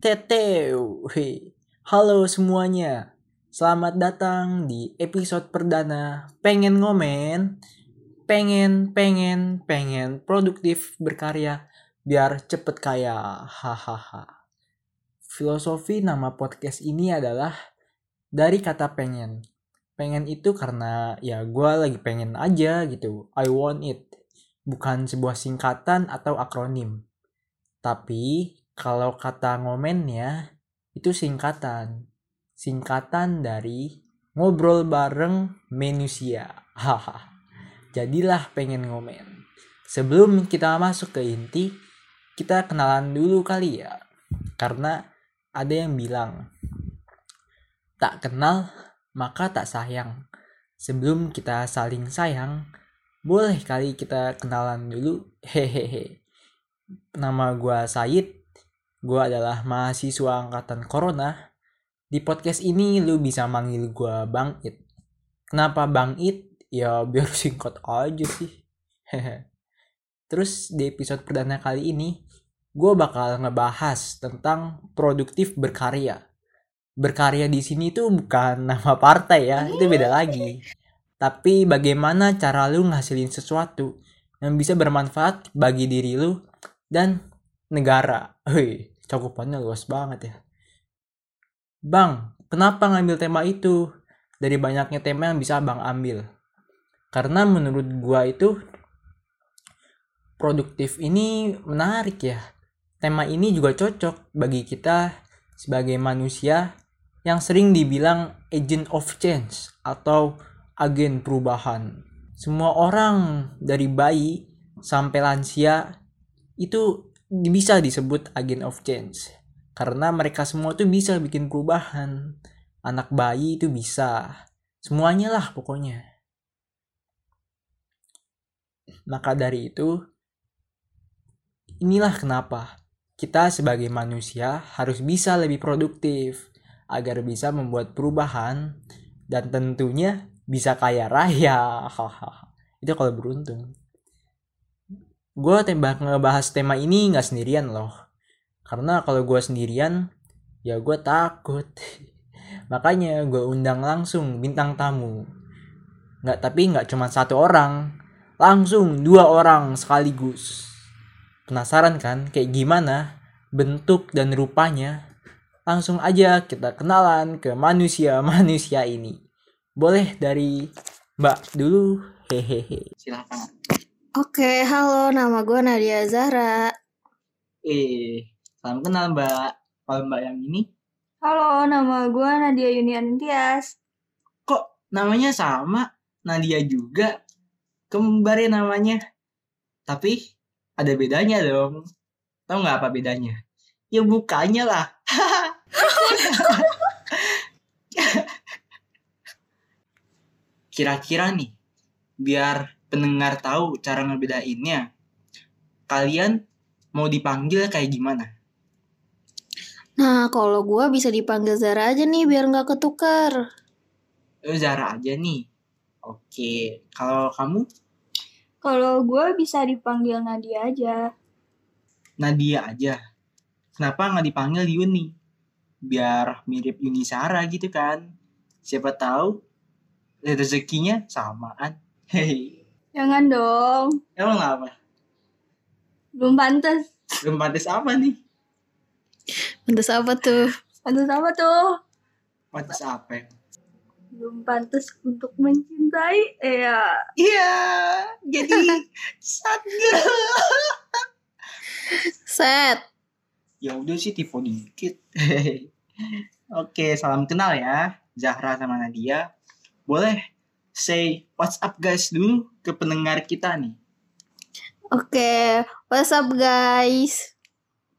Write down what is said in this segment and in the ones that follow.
Teteu. Halo semuanya. Selamat datang di episode perdana Pengen Ngomen. Pengen, pengen, pengen produktif berkarya biar cepet kaya. Hahaha. Filosofi nama podcast ini adalah dari kata pengen. Pengen itu karena ya gue lagi pengen aja gitu. I want it. Bukan sebuah singkatan atau akronim. Tapi kalau kata ngomennya itu singkatan. Singkatan dari ngobrol bareng manusia. Haha. Jadilah pengen ngomen. Sebelum kita masuk ke inti, kita kenalan dulu kali ya. Karena ada yang bilang, tak kenal maka tak sayang. Sebelum kita saling sayang, boleh kali kita kenalan dulu. Hehehe. Nama gua Said, Gue adalah mahasiswa angkatan Corona. Di podcast ini lu bisa manggil gue Bang It. Kenapa Bang It? Ya biar singkat aja sih. Terus di episode perdana kali ini, gue bakal ngebahas tentang produktif berkarya. Berkarya di sini tuh bukan nama partai ya, itu beda lagi. Tapi bagaimana cara lu ngasilin sesuatu yang bisa bermanfaat bagi diri lu dan negara. Hei, cakupannya luas banget ya. Bang, kenapa ngambil tema itu? Dari banyaknya tema yang bisa Bang ambil. Karena menurut gua itu produktif ini menarik ya. Tema ini juga cocok bagi kita sebagai manusia yang sering dibilang agent of change atau agen perubahan. Semua orang dari bayi sampai lansia itu bisa disebut agent of change. Karena mereka semua tuh bisa bikin perubahan. Anak bayi itu bisa. Semuanya lah pokoknya. Maka dari itu inilah kenapa kita sebagai manusia harus bisa lebih produktif agar bisa membuat perubahan dan tentunya bisa kaya raya. Itu kalau beruntung gue tembak ngebahas tema ini nggak sendirian loh. Karena kalau gue sendirian ya gue takut. Makanya gue undang langsung bintang tamu. Nggak tapi nggak cuma satu orang. Langsung dua orang sekaligus. Penasaran kan kayak gimana bentuk dan rupanya? Langsung aja kita kenalan ke manusia-manusia ini. Boleh dari mbak dulu? Hehehe. Silahkan. Oke, halo, nama gue Nadia Zahra. Eh, salam kenal Mbak. Kalau Mbak yang ini, Halo, nama gue Nadia Yunian Tias. kok namanya sama? Nadia juga. Kembarnya namanya. Tapi ada bedanya dong. Tahu nggak apa bedanya? Ya bukannya lah. Kira-kira nih, biar pendengar tahu cara ngebedainnya, kalian mau dipanggil kayak gimana? Nah, kalau gue bisa dipanggil Zara aja nih biar nggak ketukar. Eh, Zara aja nih. Oke, kalau kamu Kalau gue bisa dipanggil Nadia aja. Nadia aja. Kenapa nggak dipanggil Yuni? Biar mirip Yuni Sara gitu kan. Siapa tahu rezekinya samaan. Hei, Jangan dong, emang apa? belum pantas. Belum pantas apa nih? Pantes apa tuh? Pantas apa tuh? Pantas apa? Belum pantas untuk mencintai. Eh, ya. Iya, jadi sad girl. Set. Ya udah sih tipe dikit. Oke, salam kenal ya. Zahra sama Nadia. Boleh say what's up guys dulu ke pendengar kita nih. Oke, what's up guys?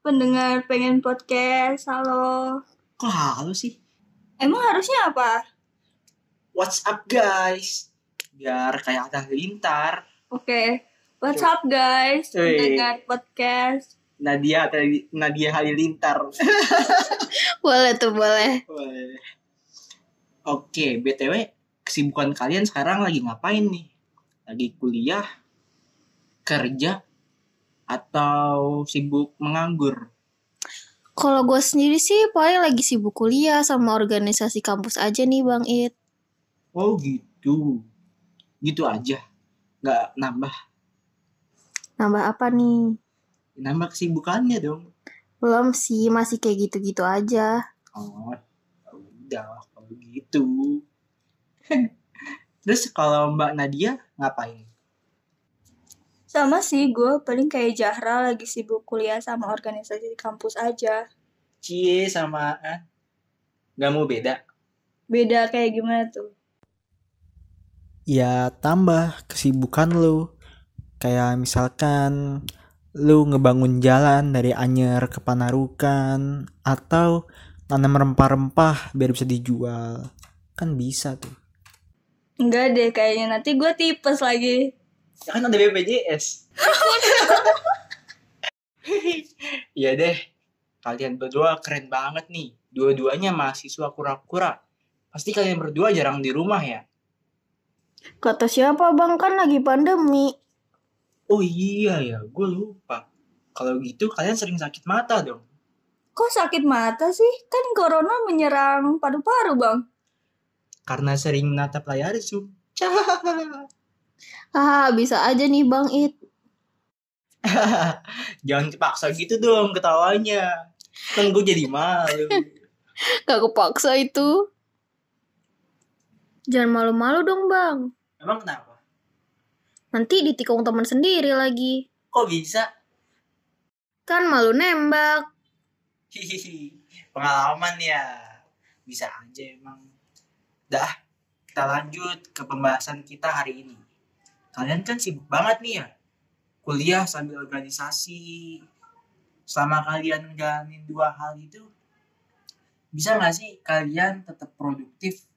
Pendengar pengen podcast, halo. Kok halo sih? Emang harusnya apa? What's up guys? Biar kayak ada lintar. Oke, what's up guys? Wih. Pendengar podcast. Nadia atau Nadia Halilintar. Boleh tuh, boleh. Boleh. Oke, BTW kesibukan kalian sekarang lagi ngapain nih? Lagi kuliah, kerja, atau sibuk menganggur? Kalau gue sendiri sih paling lagi sibuk kuliah sama organisasi kampus aja nih Bang It. Oh gitu. Gitu aja. Nggak nambah. Nambah apa nih? Nambah kesibukannya dong. Belum sih, masih kayak gitu-gitu aja. Oh, udah kalau gitu. Terus kalau Mbak Nadia ngapain? Sama sih, gue paling kayak Jahra lagi sibuk kuliah sama organisasi di kampus aja. Cie samaan. Nggak mau beda. Beda kayak gimana tuh? Ya tambah kesibukan lu. Kayak misalkan lu ngebangun jalan dari Anyer ke Panarukan atau nanam rempah-rempah biar bisa dijual. Kan bisa tuh. Enggak deh, kayaknya nanti gue tipes lagi. Ya kan ada BPJS. Iya deh. Kalian berdua keren banget nih. Dua-duanya mahasiswa kura-kura. Pasti kalian berdua jarang di rumah ya? Kata siapa Bang kan lagi pandemi. Oh iya ya, gue lupa. Kalau gitu kalian sering sakit mata dong. Kok sakit mata sih? Kan corona menyerang paru-paru, Bang. Karena sering natap layar Zoom. Ah, bisa aja nih Bang It. Jangan dipaksa gitu dong ketawanya. Kan gue jadi malu. Gak kepaksa itu. Jangan malu-malu dong Bang. Emang kenapa? Nanti ditikung teman sendiri lagi. Kok bisa? Kan malu nembak. Hihihi. Pengalaman ya. Bisa aja emang. Dah, kita lanjut ke pembahasan kita hari ini. Kalian kan sibuk banget nih ya. Kuliah sambil organisasi. Selama kalian jalanin dua hal itu, bisa nggak sih kalian tetap produktif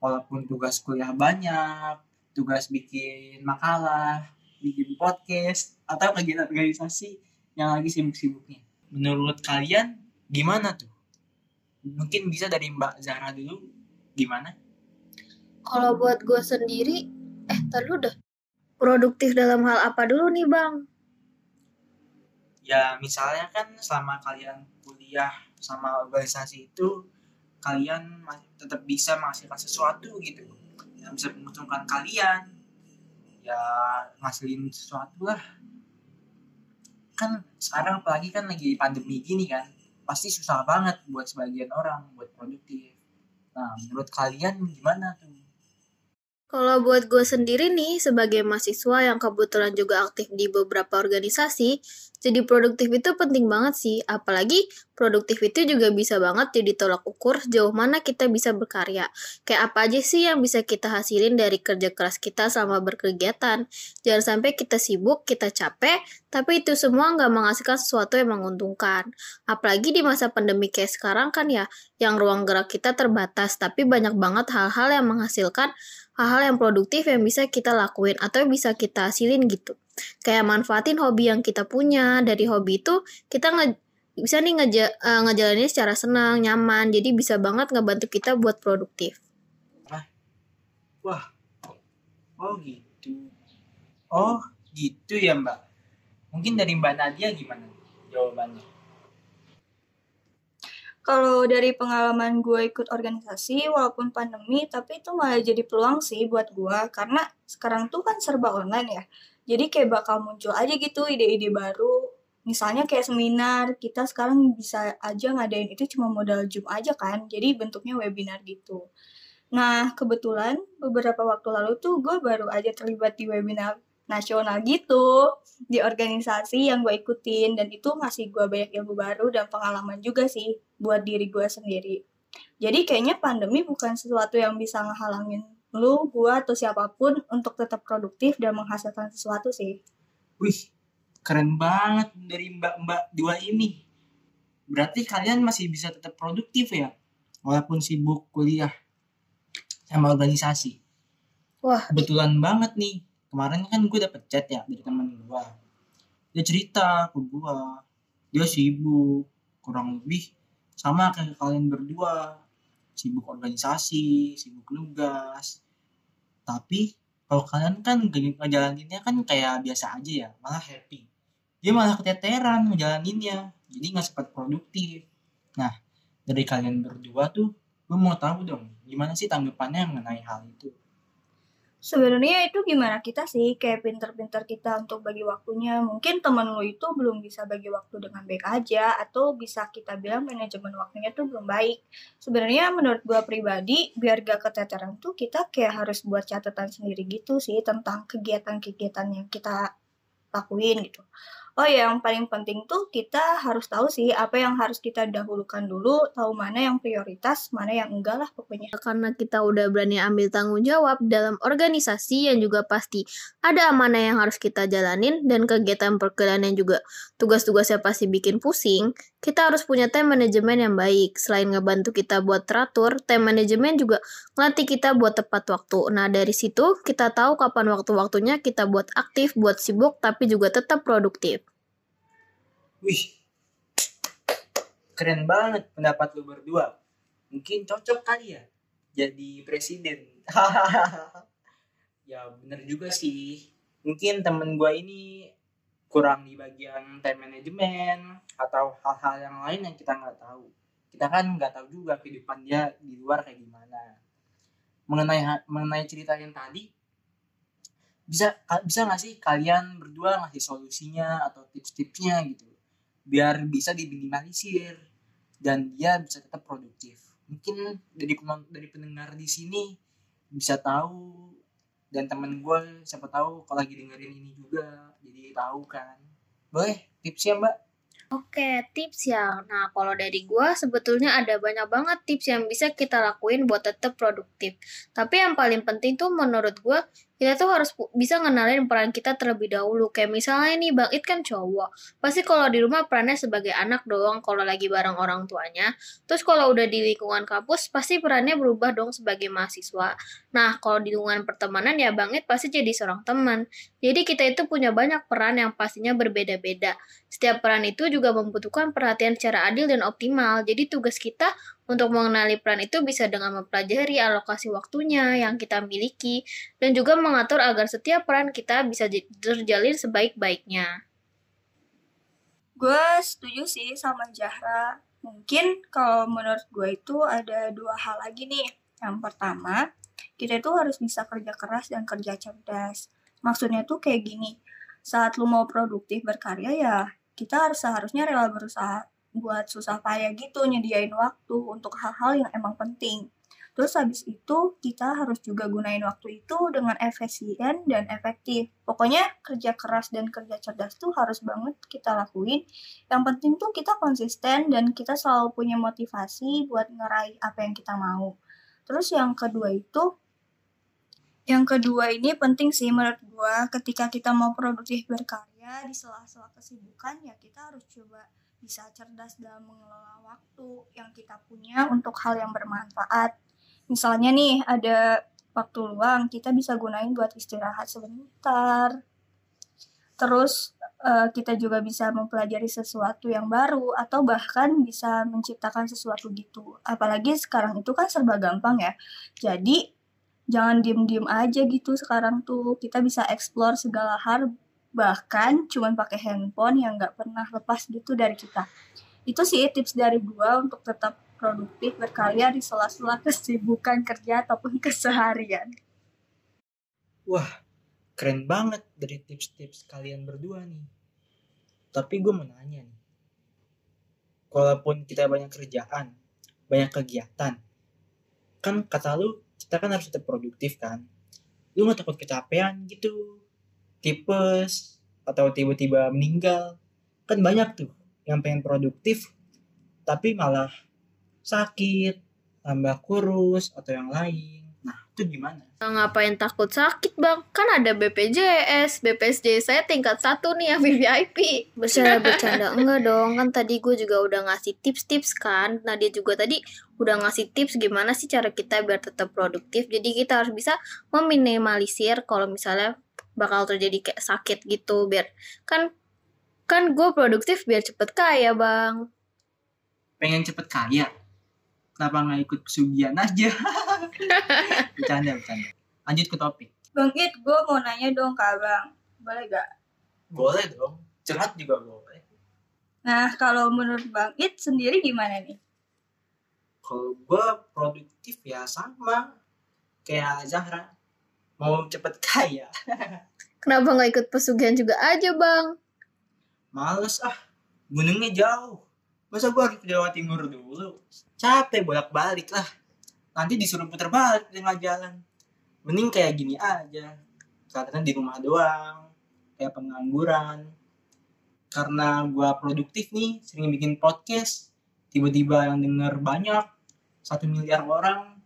walaupun tugas kuliah banyak, tugas bikin makalah, bikin podcast, atau kegiatan organisasi yang lagi sibuk-sibuknya. Menurut kalian gimana tuh? Mungkin bisa dari Mbak Zahra dulu, gimana? Kalau buat gue sendiri, eh tar dulu dah. Produktif dalam hal apa dulu nih Bang? Ya misalnya kan selama kalian kuliah sama organisasi itu, kalian masih tetap bisa menghasilkan sesuatu gitu. Yang bisa menguntungkan kalian. Ya ngasilin sesuatu lah. Kan sekarang apalagi kan lagi pandemi gini kan pasti susah banget buat sebagian orang buat produktif. Nah menurut kalian gimana tuh Kalau buat gue sendiri nih, sebagai mahasiswa yang kebetulan juga aktif di beberapa organisasi, jadi produktif itu penting banget sih. Apalagi produktif itu juga bisa banget jadi tolak ukur sejauh mana kita bisa berkarya. Kayak apa aja sih yang bisa kita hasilin dari kerja keras kita selama berkegiatan. Jangan sampai kita sibuk, kita capek, tapi itu semua nggak menghasilkan sesuatu yang menguntungkan. Apalagi di masa pandemi kayak sekarang kan ya, yang ruang gerak kita terbatas, tapi banyak banget hal-hal yang menghasilkan hal-hal yang produktif yang bisa kita lakuin atau bisa kita hasilin gitu. Kayak manfaatin hobi yang kita punya. Dari hobi itu kita nge bisa nih ngeja uh, ngejalanin secara senang, nyaman. Jadi bisa banget ngebantu kita buat produktif. wah oh gitu oh gitu ya mbak mungkin dari mbak Nadia gimana jawabannya Kalau dari pengalaman gue ikut organisasi, walaupun pandemi, tapi itu malah jadi peluang sih buat gue. Karena sekarang tuh kan serba online ya. Jadi kayak bakal muncul aja gitu ide-ide baru. Misalnya kayak seminar, kita sekarang bisa aja ngadain itu cuma modal Zoom aja kan. Jadi bentuknya webinar gitu. Nah, kebetulan beberapa waktu lalu tuh gue baru aja terlibat di webinar nasional gitu di organisasi yang gue ikutin dan itu ngasih gue banyak ilmu baru dan pengalaman juga sih buat diri gue sendiri. Jadi kayaknya pandemi bukan sesuatu yang bisa ngehalangin lu, gue atau siapa pun untuk tetap produktif dan menghasilkan sesuatu sih. wih keren banget dari mbak-mbak dua ini. Berarti kalian masih bisa tetap produktif ya walaupun sibuk kuliah sama organisasi. Wah, kebetulan banget nih kemarin kan gue dapet chat ya dari temen gue dia cerita ke gue dia sibuk kurang lebih sama kayak kalian berdua sibuk organisasi sibuk nugas. Tapi kalau kalian kan nge- ngejalaninnya kan kayak biasa aja ya malah happy. Dia malah keteteran ngejalaninnya jadi nggak sempat produktif. Dari kalian berdua tuh, gue mau tahu dong, gimana sih tanggapannya mengenai hal itu? Sebenarnya itu gimana kita sih kayak pinter-pinter kita untuk bagi waktunya. Mungkin temen lu itu belum bisa bagi waktu dengan baik aja atau bisa kita bilang manajemen waktunya tuh belum baik. Sebenarnya menurut gua pribadi biar gak keteteran tuh kita kayak harus buat catatan sendiri gitu sih tentang kegiatan-kegiatan yang kita lakuin gitu. Oh ya, yang paling penting tuh kita harus tahu sih apa yang harus kita dahulukan dulu, tahu mana yang prioritas, mana yang enggak lah pokoknya. karena kita udah berani ambil tanggung jawab dalam organisasi yang juga pasti ada amanah yang harus kita jalanin dan kegiatan perkuliahan yang juga tugas-tugasnya pasti bikin pusing, kita harus punya time management yang baik. Selain ngebantu kita buat teratur, time management juga ngelatih kita buat tepat waktu. Nah, dari situ kita tahu kapan waktu-waktunya kita buat aktif, buat sibuk, tapi juga tetap produktif. Wih, keren banget pendapat lu berdua. Mungkin cocok kali ya jadi presiden. ya bener juga sih. Mungkin temen gua ini kurang di bagian time management atau hal-hal yang lain yang kita nggak tahu. Kita kan nggak tahu juga kehidupan dia di luar kayak gimana. Mengenai mengenai cerita yang tadi, bisa bisa nggak sih kalian berdua ngasih solusinya atau tips-tipsnya gitu biar bisa diminimalisir dan dia bisa tetap produktif. Mungkin dari dari pendengar di sini bisa tahu dan temen gue siapa tahu kalau lagi dengerin ini juga jadi tahu kan. Boleh tipsnya mbak? Oke, tips ya. Nah, kalau dari gua sebetulnya ada banyak banget tips yang bisa kita lakuin buat tetap produktif. Tapi yang paling penting tuh menurut gua kita tuh harus bisa ngenalin peran kita terlebih dahulu. Kayak misalnya nih Bang It kan cowok. Pasti kalau di rumah perannya sebagai anak doang kalau lagi bareng orang tuanya. Terus kalau udah di lingkungan kampus pasti perannya berubah dong sebagai mahasiswa. Nah, kalau di lingkungan pertemanan ya Bang It pasti jadi seorang teman. Jadi kita itu punya banyak peran yang pastinya berbeda-beda. Setiap peran itu juga membutuhkan perhatian secara adil dan optimal. Jadi tugas kita untuk mengenali peran itu bisa dengan mempelajari alokasi waktunya yang kita miliki dan juga mengatur agar setiap peran kita bisa terjalin sebaik-baiknya. Gue setuju sih sama Zahra. Mungkin kalau menurut gue itu ada dua hal lagi nih. Yang pertama, kita itu harus bisa kerja keras dan kerja cerdas. Maksudnya tuh kayak gini, saat lu mau produktif berkarya ya, kita harus seharusnya rela berusaha buat susah payah gitu nyediain waktu untuk hal-hal yang emang penting. Terus habis itu kita harus juga gunain waktu itu dengan efisien dan efektif. Pokoknya kerja keras dan kerja cerdas tuh harus banget kita lakuin. Yang penting tuh kita konsisten dan kita selalu punya motivasi buat ngeraih apa yang kita mau. Terus yang kedua itu yang kedua ini penting sih menurut gua ketika kita mau produktif berkarya di sela-sela kesibukan ya kita harus coba bisa cerdas dalam mengelola waktu yang kita punya untuk hal yang bermanfaat. Misalnya nih ada waktu luang kita bisa gunain buat istirahat sebentar. Terus eh, kita juga bisa mempelajari sesuatu yang baru atau bahkan bisa menciptakan sesuatu gitu. Apalagi sekarang itu kan serba gampang ya. Jadi jangan diem-diem aja gitu sekarang tuh. Kita bisa explore segala hal bahkan cuman pakai handphone yang nggak pernah lepas gitu dari kita. Itu sih tips dari gua untuk tetap produktif berkarya di sela-sela kesibukan kerja ataupun keseharian. Keren banget dari tips-tips kalian berdua nih. Tapi gue mau nanya nih. Walaupun kita banyak kerjaan, banyak kegiatan, kan kata lu kita kan harus tetap produktif kan. Lu gak takut kecapean gitu, tipes, atau tiba-tiba meninggal. Kan banyak tuh yang pengen produktif, tapi malah sakit, tambah kurus, atau yang lain. Nah, itu gimana? Ngapain takut sakit bang? Kan ada BPJS, BPSJ saya tingkat satu nih yang VIP. Bercanda bercanda enggak dong, kan tadi gue juga udah ngasih tips-tips kan. Nah dia juga tadi udah ngasih tips gimana sih cara kita biar tetap produktif. Jadi kita harus bisa meminimalisir kalau misalnya bakal terjadi kayak sakit gitu biar kan kan gue produktif biar cepet kaya bang. pengen cepet kaya? Kenapa nggak ikut pesugihan aja? Bercanda bercanda. Lanjut ke topik. Bang It, gue mau nanya dong ke abang. Boleh gak? boleh dong. Curhat juga boleh. Nah, kalau menurut Bang It sendiri gimana nih? kalau gue produktif ya sama. Kayak Zahra. Mau cepet kaya Kenapa nggak ikut pesugihan juga aja bang? males ah. Gunungnya jauh. Masa gue harus ke Jawa Timur dulu? Capek bolak balik lah nanti disuruh puter balik di tengah jalan. Mending kayak gini aja. Katanya di rumah doang. Kayak pengangguran. Karena gue produktif nih sering bikin podcast. Tiba-tiba yang denger banyak satu miliar orang.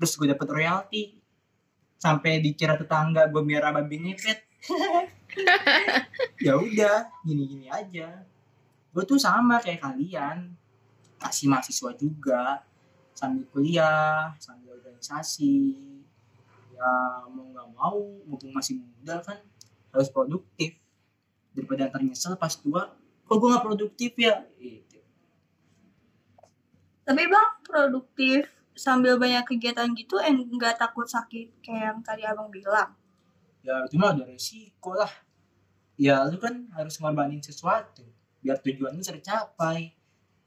Terus gue dapet royalti. Sampai dikira tetangga gue merah babi ngepet ya udah gini-gini aja. Gue tuh sama kayak kalian. Masih mahasiswa juga. Sambil kuliah sambil organisasi. Ya mau nggak mau mumpung masih muda kan harus produktif. Daripada ntar nyesel pas tua kok gue nggak produktif ya? Gitu. Tapi bang produktif sambil banyak kegiatan gitu en nggak takut sakit kayak yang tadi abang bilang. Ya itu mah ada resiko lah. Ya lu kan harus ngorbanin sesuatu biar tujuan lu tercapai.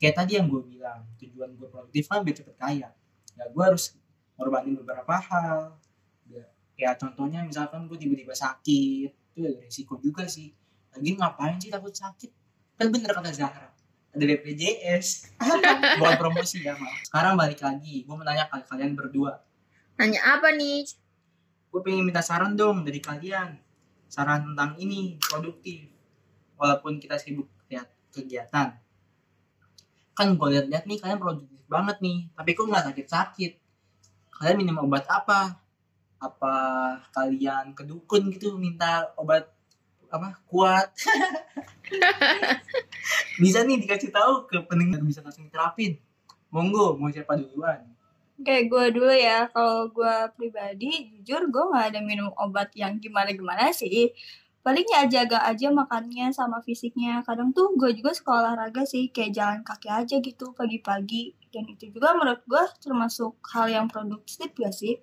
Kayak tadi yang gue bilang tujuan gue produktif kan biar cepet kaya. Ya gue harus ngorbanin beberapa hal. Ya, kayak contohnya misalkan gue tiba-tiba sakit itu ada resiko juga sih. Lagi ngapain sih takut sakit? Kan bener kata Zahra ada BPJS bukan promosi ya maaf. Sekarang balik lagi gue mau nanya ke kalian berdua. Nanya apa nih? Gue pengen minta saran dong dari kalian. Saran tentang ini produktif. Walaupun kita sibuk lihat kegiatan. Kan gue lihat-lihat nih kalian produktif banget nih. Tapi kok nggak sakit-sakit? Kalian minum obat apa? Apa kalian ke dukun gitu minta obat apa kuat? Bisa nih dikasih tahu ke pendengar bisa langsung terapin monggo mau siapa duluan Kayak gue dulu ya, kalau gue pribadi jujur gue nggak ada minum obat yang gimana-gimana sih. Paling ya jaga aja makannya sama fisiknya. Kadang tuh gue juga sekolah olahraga sih, kayak jalan kaki aja gitu pagi-pagi. Dan itu juga menurut gue termasuk hal yang produktif ya sih.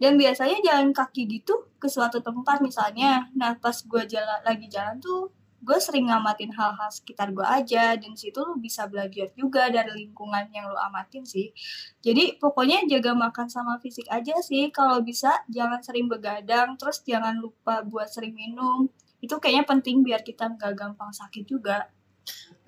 Dan biasanya jalan kaki gitu ke suatu tempat misalnya. Nah pas gue jalan lagi jalan tuh gue sering ngamatin hal-hal sekitar gue aja dan situ lu bisa belajar juga dari lingkungan yang lu amatin sih. Jadi pokoknya jaga makan sama fisik aja sih. Kalau bisa jangan sering begadang terus jangan lupa buat sering minum. Itu kayaknya penting biar kita nggak gampang sakit juga.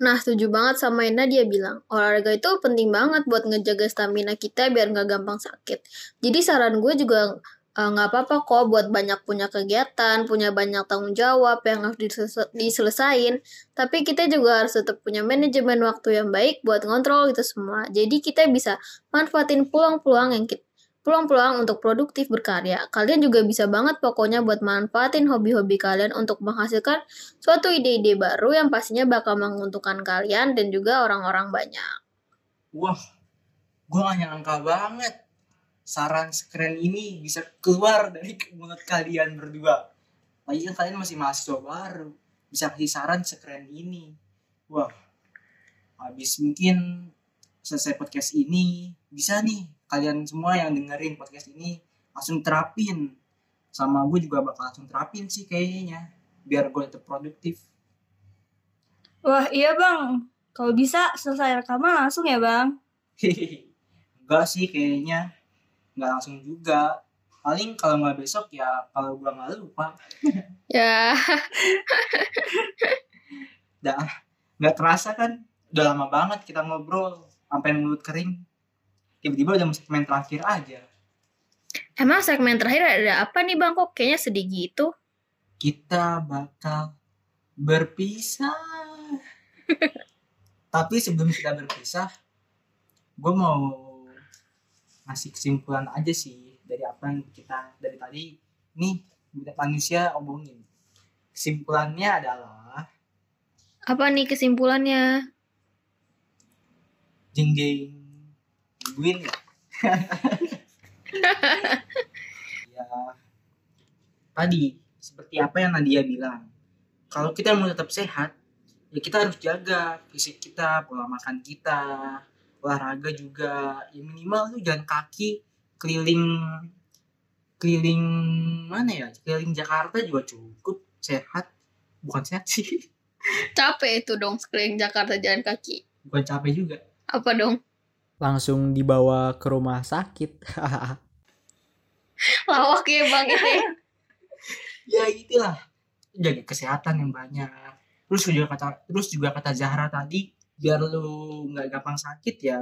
Nah, setuju banget sama Ina dia bilang, olahraga itu penting banget buat ngejaga stamina kita biar nggak gampang sakit. Jadi saran gue juga eh, nggak apa-apa kok buat banyak punya kegiatan, punya banyak tanggung jawab yang harus diselesa- diselesain. Tapi kita juga harus tetap punya manajemen waktu yang baik buat ngontrol itu semua. Jadi kita bisa manfaatin peluang-peluang yang kita peluang-peluang untuk produktif berkarya. Kalian juga bisa banget pokoknya buat manfaatin hobi-hobi kalian untuk menghasilkan suatu ide-ide baru yang pastinya bakal menguntungkan kalian dan juga orang-orang banyak. Wah, gue gak nyangka banget saran sekeren ini bisa keluar dari mulut kalian berdua. Lagi kan kalian masih mahasiswa baru, bisa kasih saran sekeren ini. Wah, habis mungkin selesai podcast ini, bisa nih kalian semua yang dengerin podcast ini langsung terapin. Sama gue juga bakal langsung terapin sih kayaknya, biar gue tetap produktif. wah iya bang kalau bisa selesai rekaman langsung ya bang Enggak sih kayaknya nggak langsung juga. Paling kalau nggak besok ya kalau gua nggak lupa. Ya, dah nggak terasa kan? Udah lama banget kita ngobrol sampai mulut kering. Tiba-tiba udah masuk segmen terakhir aja. Emang segmen terakhir ada apa nih bang? Kok kayaknya sedih gitu? kita bakal berpisah. Tapi sebelum kita berpisah gue mau ngasih kesimpulan aja sih dari apa yang kita dari tadi nih manusia omongin kesimpulannya adalah Apa nih kesimpulannya? jeng jeng ya ya tadi seperti apa yang Nadia bilang kalau kita mau tetap sehat ya kita harus jaga fisik kita pola makan kita olahraga juga ya minimal lu jalan kaki keliling keliling mana ya keliling Jakarta juga cukup sehat bukan sehat sih Capek itu dong sekeliling Jakarta jalan kaki. bukan capek juga Apa dong? langsung dibawa ke rumah sakit. Lawak ya bang itu ya. ya itulah jaga kesehatan yang banyak terus juga kata terus juga kata Zahra tadi biar lu nggak gampang sakit ya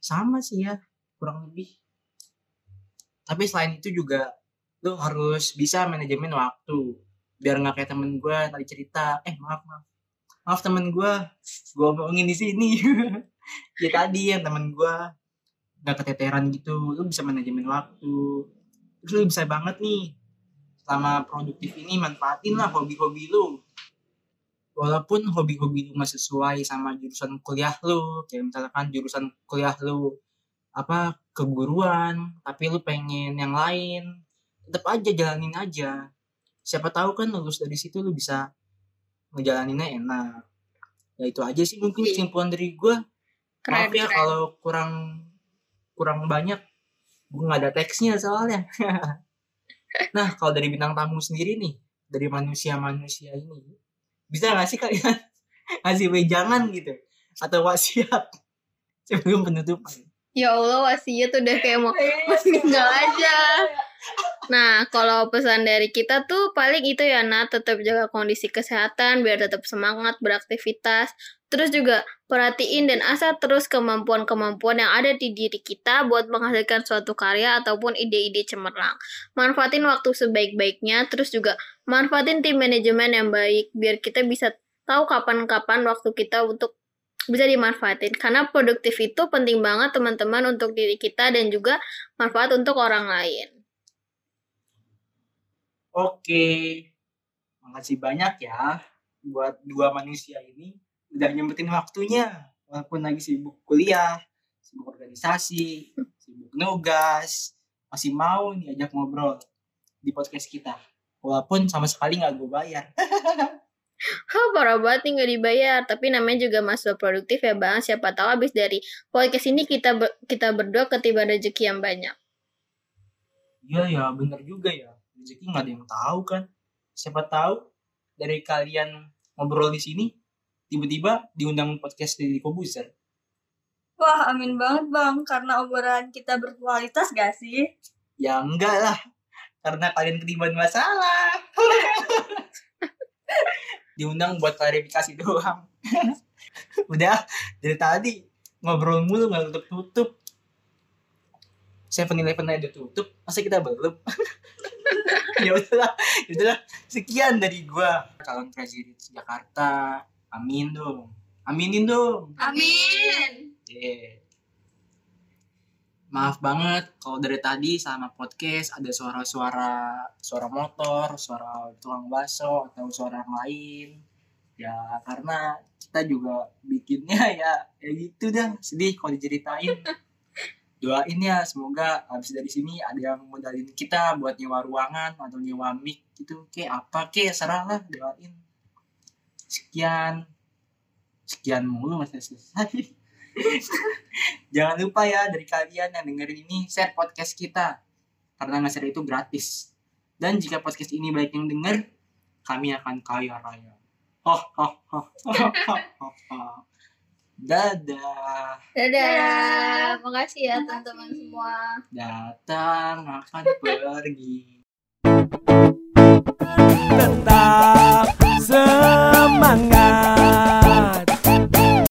sama sih ya kurang lebih. Tapi selain itu juga lu harus bisa manajemen waktu. Biar nggak kayak temen gue tadi cerita eh maaf maaf. Maaf temen gue gue omongin di sini. Ya tadi yang temen gue nggak keteteran gitu. Lu bisa manajemen waktu. Terus lu bisa banget nih selama produktif ini manfaatin lah hobi-hobi lu walaupun hobi-hobi lu nggak sesuai sama jurusan kuliah lu kayak misalkan jurusan kuliah lu apa keguruan tapi lu pengen yang lain tetap aja jalanin aja. Siapa tahu kan lulus dari situ lu bisa ngejalaninnya enak. Ya itu aja sih mungkin Iya. kesimpulan dari gue maaf ya kalau kurang kurang banyak. Gue nggak ada teksnya soalnya. Nah kalau dari bintang tamu sendiri nih dari manusia-manusia ini bisa nggak sih kalian? Ngasih wejangan gitu. Atau wasiat sebelum penutupan. Ya Allah wasiat udah kayak mau meninggal aja. Nah, kalau pesan dari kita tuh paling itu ya, Nat, tetap jaga kondisi kesehatan biar tetap semangat beraktivitas. Terus juga perhatiin dan asah terus kemampuan-kemampuan yang ada di diri kita buat menghasilkan suatu karya ataupun ide-ide cemerlang. Manfaatin waktu sebaik-baiknya, terus juga manfaatin tim manajemen yang baik biar kita bisa tahu kapan-kapan waktu kita untuk bisa dimanfaatin karena produktif itu penting banget teman-teman untuk diri kita dan juga manfaat untuk orang lain. oke makasih banyak ya buat dua manusia ini udah nyempetin waktunya walaupun lagi sibuk kuliah sibuk organisasi sibuk nugas masih mau diajak ngobrol di podcast kita walaupun sama sekali nggak gue bayar Hah, parah banget nih nggak dibayar. Tapi namanya juga mahasiswa produktif ya bang. Siapa tahu abis dari podcast ini kita ber- kita berdua ketiba rezeki yang banyak. Iya ya bener juga ya rezeki nggak ada yang tahu kan siapa tahu dari kalian ngobrol di sini tiba-tiba diundang podcast di Kobuzer Wah, amin banget bang, karena obrolan kita berkualitas gak sih? ya enggak lah. Karena kalian ketiban masalah. Diundang buat klarifikasi doang. Udah dari tadi ngobrol mulu nggak tutup tutup saya penilai penilai udah tutup masa kita belum? Ya udahlah ya udahlah. Sekian dari gua. Calon presiden Jakarta amin dong aminin dong Amin. Yeah. Maaf banget kalau dari tadi sama podcast ada suara-suara suara motor, suara tukang bakso atau suara yang lain. Ya karena kita juga bikinnya ya ya gitu dah sedih kalau diceritain. Doain ya semoga habis dari sini ada yang modalin kita buat nyewa ruangan atau nyewa mic gitu. Kayak apa kayak serah lah doain. Sekian. Sekian mulu masih selesai. Jangan lupa ya dari kalian yang dengerin ini share podcast kita karena nge-share itu gratis. Dan jika podcast ini banyak yang denger, kami akan kaya raya. Hoh hoh hoh hoh hoh hoh, hoh. Dadah. Dadah. Makasih ya teman-teman semua. Datang akan pergi. Tetap semangat.